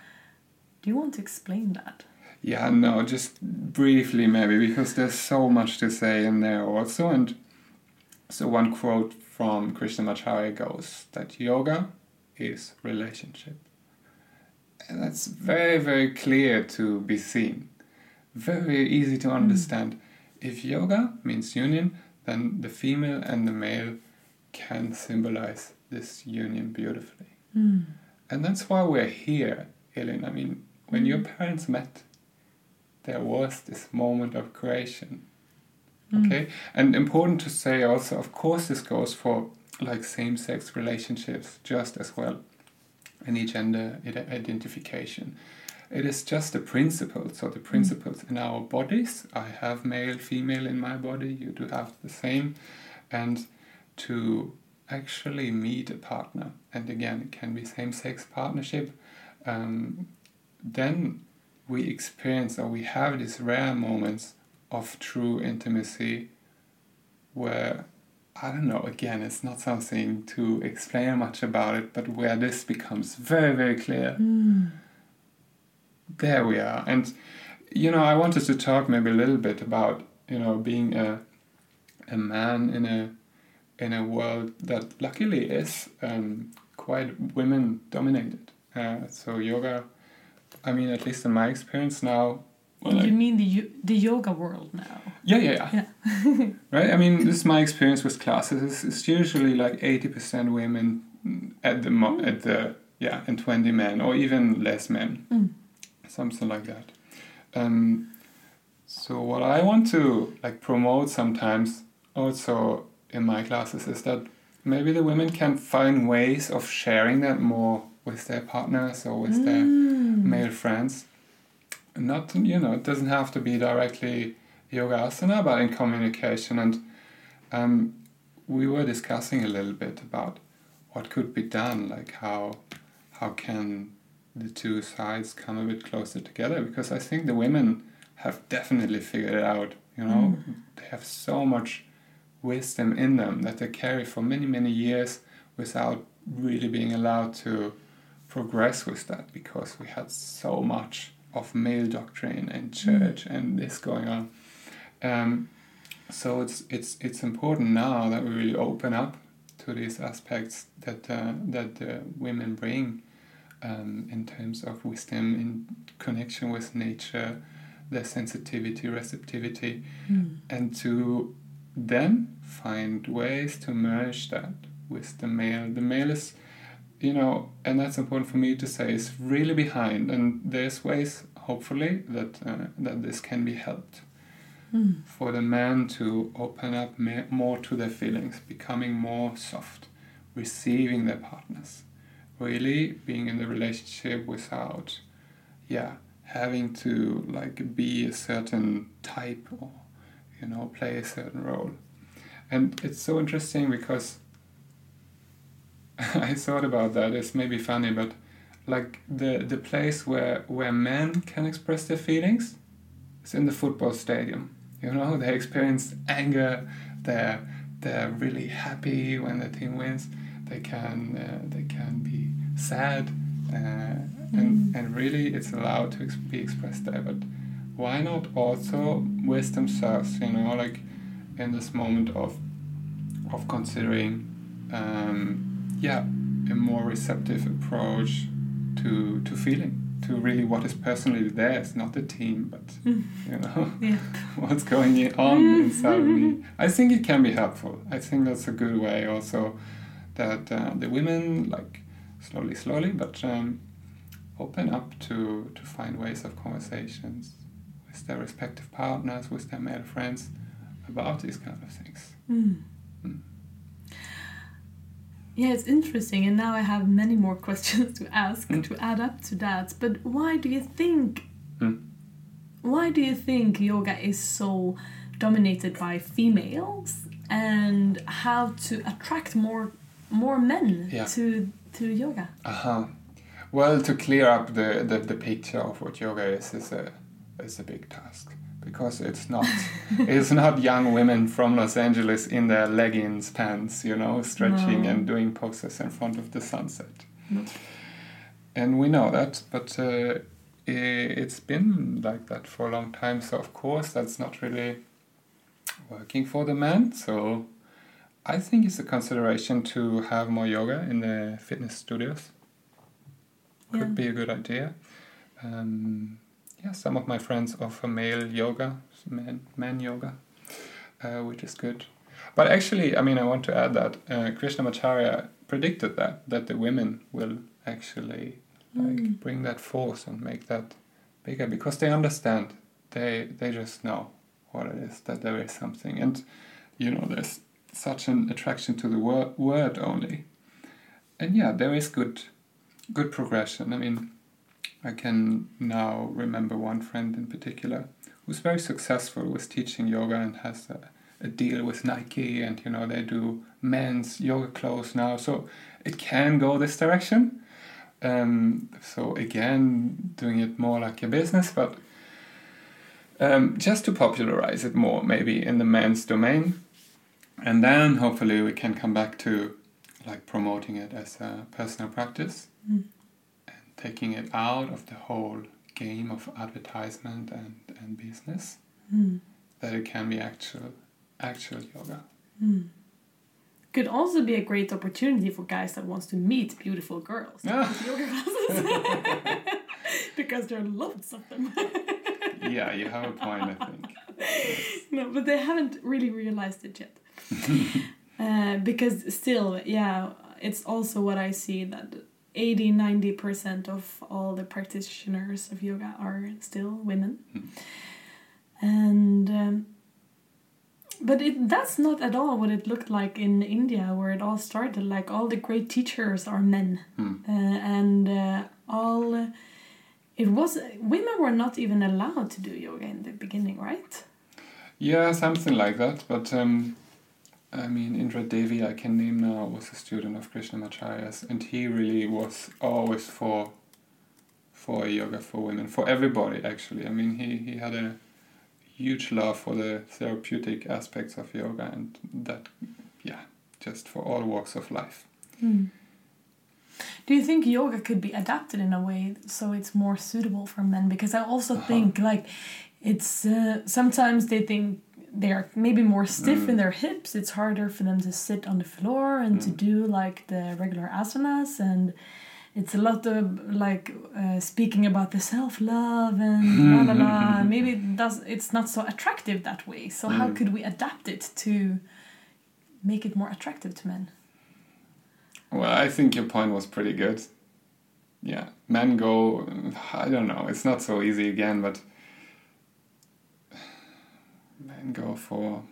do you want to explain that Yeah, no, just briefly maybe because there's so much to say in there also. And so one quote from Krishnamacharya goes that yoga is relationship. And that's very, very clear to be seen. Very easy to understand. If yoga means union, then the female and the male can symbolize this union beautifully. Hmm. And that's why we're here, Elin. I mean, when your Mm. parents met, there was this moment of creation. Mm. Okay? And important to say also, of course, this goes for like same sex relationships just as well. Any gender ide- identification. It is just a principle. So, the principles in our bodies, I have male, female in my body, you do have the same. And to actually meet a partner, and again, it can be same sex partnership, um, then we experience or we have these rare moments of true intimacy where I don't know, again, it's not something to explain much about it, but where this becomes very, very clear. Mm. There we are. And, you know, I wanted to talk maybe a little bit about, you know, being a, a man in a in a world that luckily is um, quite women dominated. Uh, so yoga, I mean, at least in my experience now. Well, you mean the the yoga world now? yeah, yeah, yeah. Yeah. <laughs> <laughs> right? I mean, this is my experience with classes. It's, it's usually like 80% women at the, mo- at the, yeah, and 20 men, or even less men. Mm. Something like that. Um, so what I want to like promote sometimes also in my classes is that maybe the women can find ways of sharing that more with their partners or with their Mm. male friends. Not you know, it doesn't have to be directly yoga asana, but in communication. And um, we were discussing a little bit about what could be done, like how how can the two sides come a bit closer together? Because I think the women have definitely figured it out. You know, they have so much wisdom in them that they carry for many many years without really being allowed to progress with that because we had so much of male doctrine and church and this going on. Um, so it's it's it's important now that we really open up to these aspects that uh, that the women bring um, in terms of wisdom in connection with nature, their sensitivity, receptivity, Mm. and to then find ways to merge that with the male. The male is, you know, and that's important for me to say, is really behind, and there's ways, hopefully, that uh, that this can be helped Mm. for the man to open up more to their feelings, becoming more soft, receiving their partners, really being in the relationship without, yeah, having to like be a certain type or, you know, play a certain role. And it's so interesting because <laughs> I thought about that. It's maybe funny, but like the the place where where men can express their feelings is in the football stadium. You know, <laughs> they experience anger. They're they're really happy when the team wins. They can uh, they can be sad, uh, and and really it's allowed to be expressed there. But why not also with themselves? You know, like in this moment of of considering, um, yeah, a more receptive approach to to feeling, to really what is personally theirs, not the team, but <laughs> you know Yeah. <laughs> what's going on inside me. <laughs> I think it can be helpful. I think that's a good way also that uh, the women like slowly, slowly, but um, open up to to find ways of conversations with their respective partners, with their male friends about these kind of things. Mm. Mm. Yeah, it's interesting, and now I have many more <laughs> questions to ask Mm. to add up to that. But why do you think? Mm. Why do you think yoga is so dominated by females, and how to attract more more men Yeah. to to yoga? Uh-huh. Well, to clear up the, the, the picture of what yoga is is a is a big task because it's not it's not young women from Los Angeles in their leggings pants, you know, stretching No. and doing poses in front of the sunset. No. And we know that, but uh, it's been like that for a long time. So of course that's not really working for the men. So I think it's a consideration to have more yoga in the fitness studios could Yeah. be a good idea. Um, yeah, some of my friends offer male yoga, man, man yoga, uh, which is good. But actually, I mean, I want to add that uh, Krishnamacharya predicted that that the women will actually like Mm. bring that force and make that bigger because they understand. They they just know what it is that there is something, and you know, there's such an attraction to the word word only. And yeah, there is good good progression. I mean, I can now remember one friend in particular who's very successful with teaching yoga and has a, a deal with Nike, and you know they do men's yoga clothes now, so it can go this direction. Um, so again, doing it more like a business, but um, just to popularize it more, maybe in the men's domain. and then hopefully we can come back to like promoting it as a personal practice Mm. Taking it out of the whole game of advertisement and, and business Mm. that it can be actual actual yoga Mm. Could also be a great opportunity for guys that wants to meet beautiful girls. Ah. <laughs> yoga classes. <laughs> because there are lots of them. <laughs> yeah you have a point i think no, but they haven't really realized it yet. uh, because still, yeah, it's also what I see that 80 90% of all the practitioners of yoga are still women. Mm. And um, but it that's not at all what it looked like in India where it all started like all the great teachers are men Hmm. uh, and uh, all it was women were not even allowed to do yoga in the beginning right Yeah, something like that. But um, I mean, Indra Devi, I can name now, was a student of Krishnamacharya's, and he really was always for for yoga for women, for everybody actually. I mean, he, he had a huge love for the therapeutic aspects of yoga, and that, yeah, just for all walks of life. Do you think yoga could be adapted in a way so it's more suitable for men? Because I also Uh-huh. think like it's uh, sometimes they think they are maybe more stiff in Mm. their hips. It's harder for them to sit on the floor and to Mm. do like the regular asanas and. It's a lot of like uh, speaking about the self love and la la la. Maybe it does. It's not so attractive that way. So how Mm. could we adapt it to make it more attractive to men? Well, I think your point was pretty good. Yeah, men go, I don't know, it's not so easy again, but men go for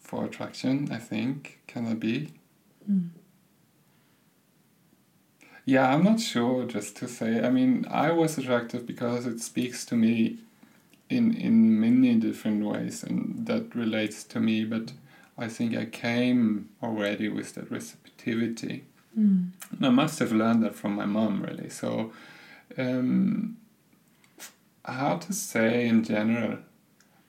for attraction, I think. Can that be? Mm. Yeah, I'm not sure just to say. I mean, I was attractive because it speaks to me in in many different ways and that relates to me, but I think I came already with that receptivity. Mm. And I must have learned that from my mom, really. So, um, how to say in general?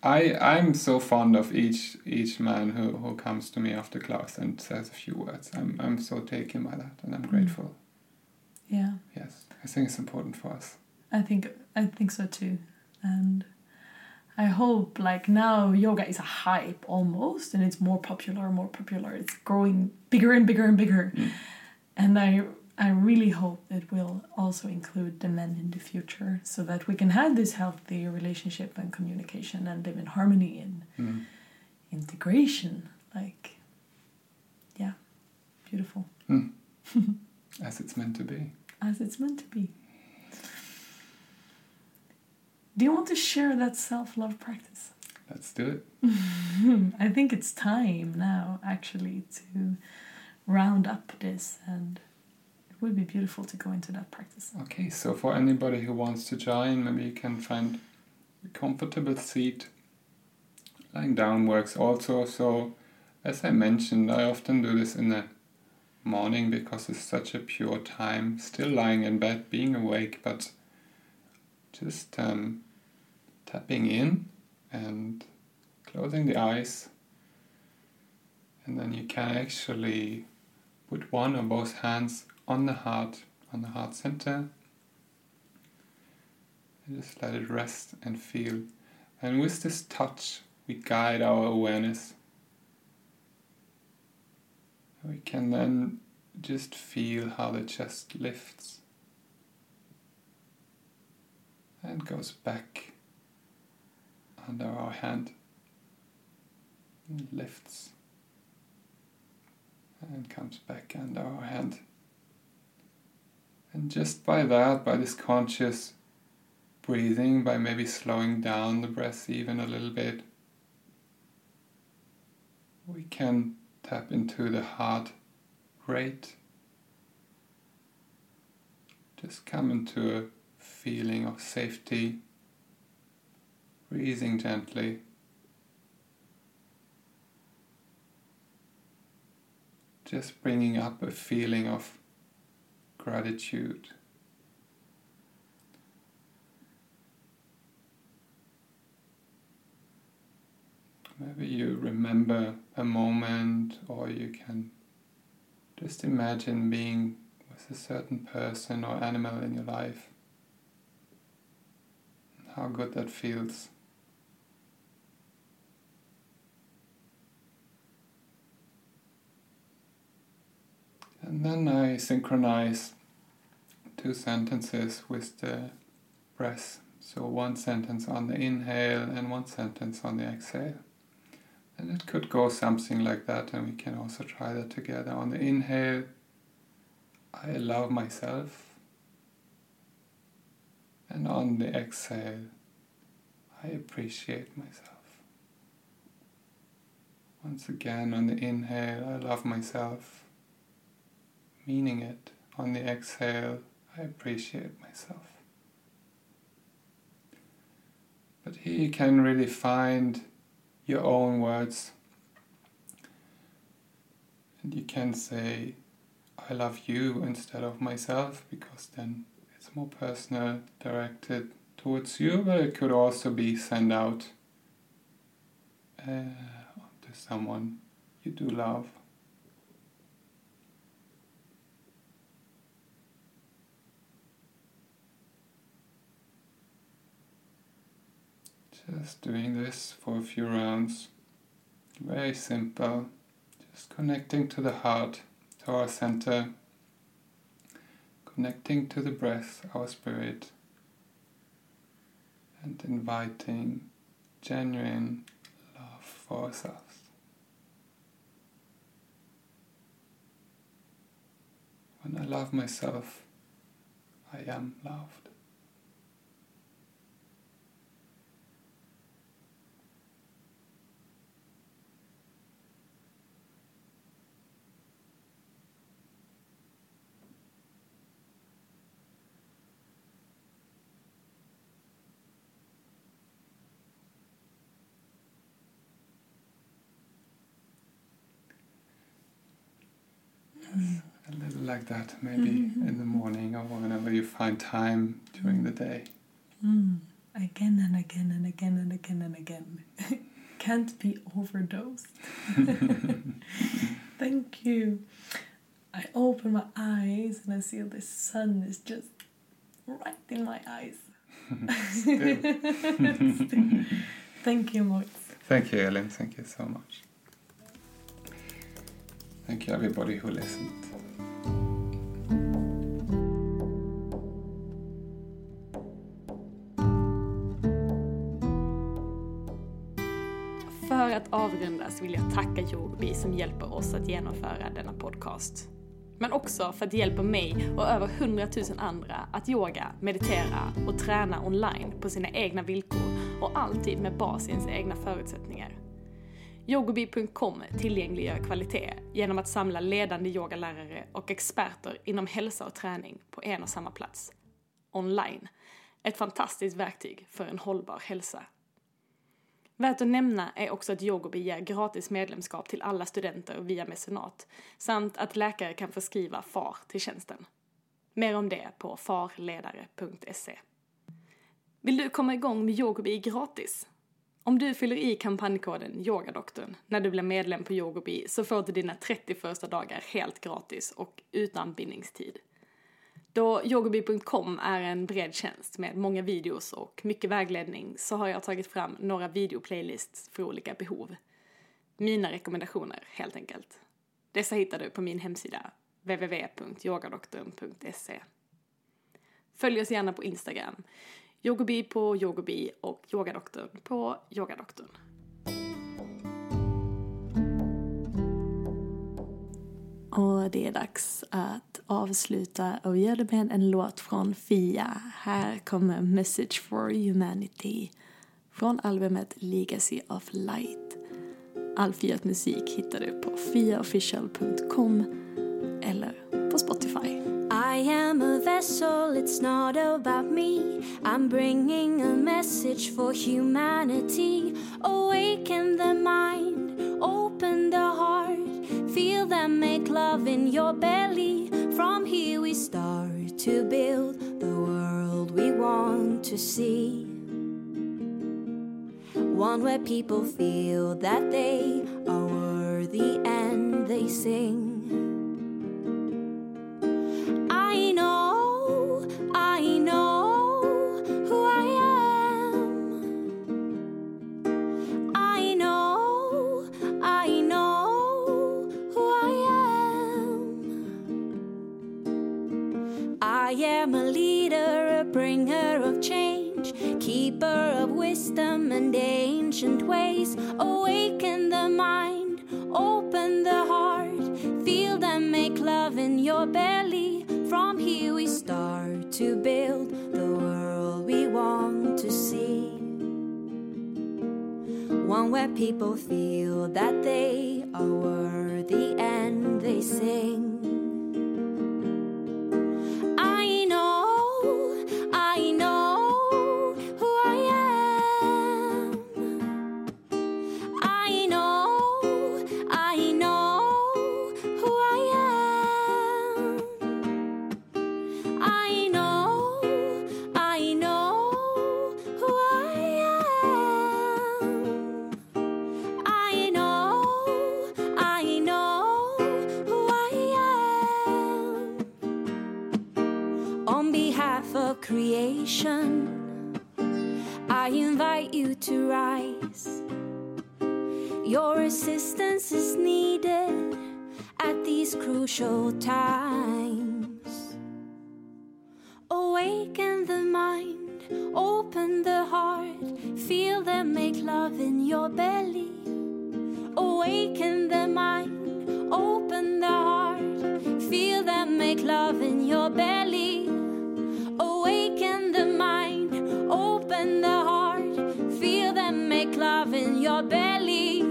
I I'm so fond of each each man who, who comes to me after class and says a few words. I'm I'm so taken by that, and I'm grateful. Yeah. Yes, I think it's important for us. I think I think so too, and I hope like now yoga is a hype almost, and it's more popular, more popular. It's growing bigger and bigger and bigger, Mm. and I I really hope it will also include the men in the future, so that we can have this healthy relationship and communication and live in harmony and Mm. integration. Like, yeah, beautiful <laughs> As it's meant to be. as it's meant to be. Do you want to share that self love practice? Let's do it. <laughs> I think it's time now, actually, to round up this, and it would be beautiful to go into that practice. Okay, so for anybody who wants to join, maybe you can find a comfortable seat. Lying down works also. So, as I mentioned, I often do this in the morning because it's such a pure time. Still lying in bed, being awake, but just um, tapping in and closing the eyes. And then you can actually put one or both hands on the heart, on the heart center. And just let it rest and feel. And with this touch, we guide our awareness. We can then just feel how the chest lifts and goes back under our hand. And lifts and comes back under our hand. And just by that, by this conscious breathing, by maybe slowing down the breath even a little bit, we can tap into the heart rate. Just come into a feeling of safety, breathing gently. Just bringing up a feeling of gratitude. Maybe you remember a moment, or you can just imagine being with a certain person or animal in your life. How good that feels. And then I synchronize two sentences with the breath. So one sentence on the inhale and one sentence on the exhale. And it could go something like that, and we can also try that together. On the inhale, I love myself. And on the exhale, I appreciate myself. Once again, on the inhale, I love myself, meaning it. On the exhale, I appreciate myself. But here you can really find your own words. And you can say, I love you instead of myself, because then it's more personal, directed towards you, but it could also be sent out uh, to someone you do love. Just doing this for a few rounds. Very simple. Just connecting to the heart, to our center. Connecting to the breath, our spirit. And inviting genuine love for ourselves. When I love myself, I am loved. A little like that, maybe Mhm. in the morning or whenever you find time during the day. Mm. Again and again and again and again and again. <laughs> Can't be overdosed. <laughs> Thank you. I open my eyes and I see the sun is just right in my eyes. Still. <laughs> Still. Thank you, Moritz. Thank you, Elin. Thank you so much. Thank you, everybody who listened. Avrundas vill jag tacka Yogobi som hjälper oss att genomföra denna podcast. Men också för att det hjälper mig och över hundratusen andra att yoga, meditera och träna online på sina egna villkor och alltid med bas i ens egna förutsättningar. Yogobi.com tillgängliggör kvalitet genom att samla ledande yogalärare och experter inom hälsa och träning på en och samma plats. Online. Ett fantastiskt verktyg för en hållbar hälsa. Värt att nämna är också att Yogobi ger gratis medlemskap till alla studenter via mecenat samt att läkare kan förskriva FAR till tjänsten. Mer om det på farledare.se. Vill du komma igång med Yogobi gratis? Om du fyller i kampanjkoden YOGADoktorn när du blir medlem på Yogobi så får du dina 30 första dagar helt gratis och utan bindningstid. Då yogobi.com är en bred tjänst med många videos och mycket vägledning så har jag tagit fram några videoplaylists för olika behov. Mina rekommendationer helt enkelt. Dessa hittar du på min hemsida www.yogadoktorn.se Följ oss gärna på Instagram. Yogobi på yogobi och yogadoktorn på yogadoktorn. Och det är dags att avsluta och göra det med en låt från Fia. Här kommer Message for Humanity från albumet Legacy of Light. All Fiat musik hittar du på fiaofficial.com eller på Spotify. I am a vessel, it's not about me. I'm bringing a message for humanity. Awaken the mind, open the heart. Feel them make love in your belly. From here we start to build the world we want to see. One where people feel that they are worthy and they sing. Am a leader, a bringer of change, keeper of wisdom and ancient ways. Awaken the mind, open the heart, feel them make love in your belly. From here we start to build the world we want to see. One where people feel that they are worthy and they sing. Creation, I invite you to rise. Your assistance is needed at these crucial times. Awaken the mind, open the heart, feel them make love in your belly. Awaken the mind, open the heart, feel them make love in your belly. Open the heart, feel them make love in your belly.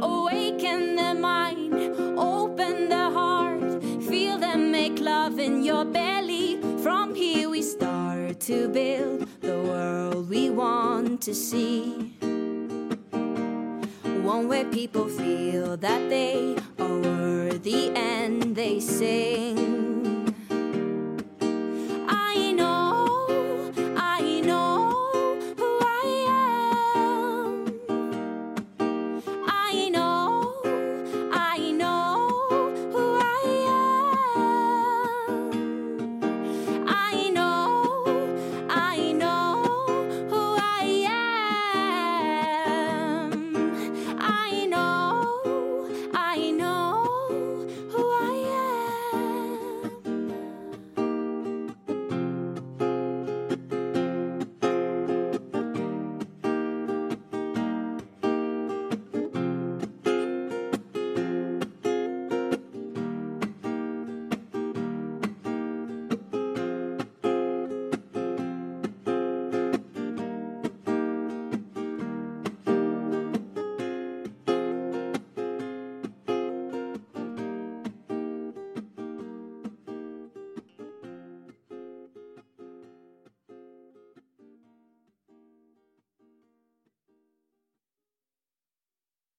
Awaken the mind, open the heart, feel them make love in your belly. From here we start to build the world we want to see. One where people feel that they are worthy and they sing.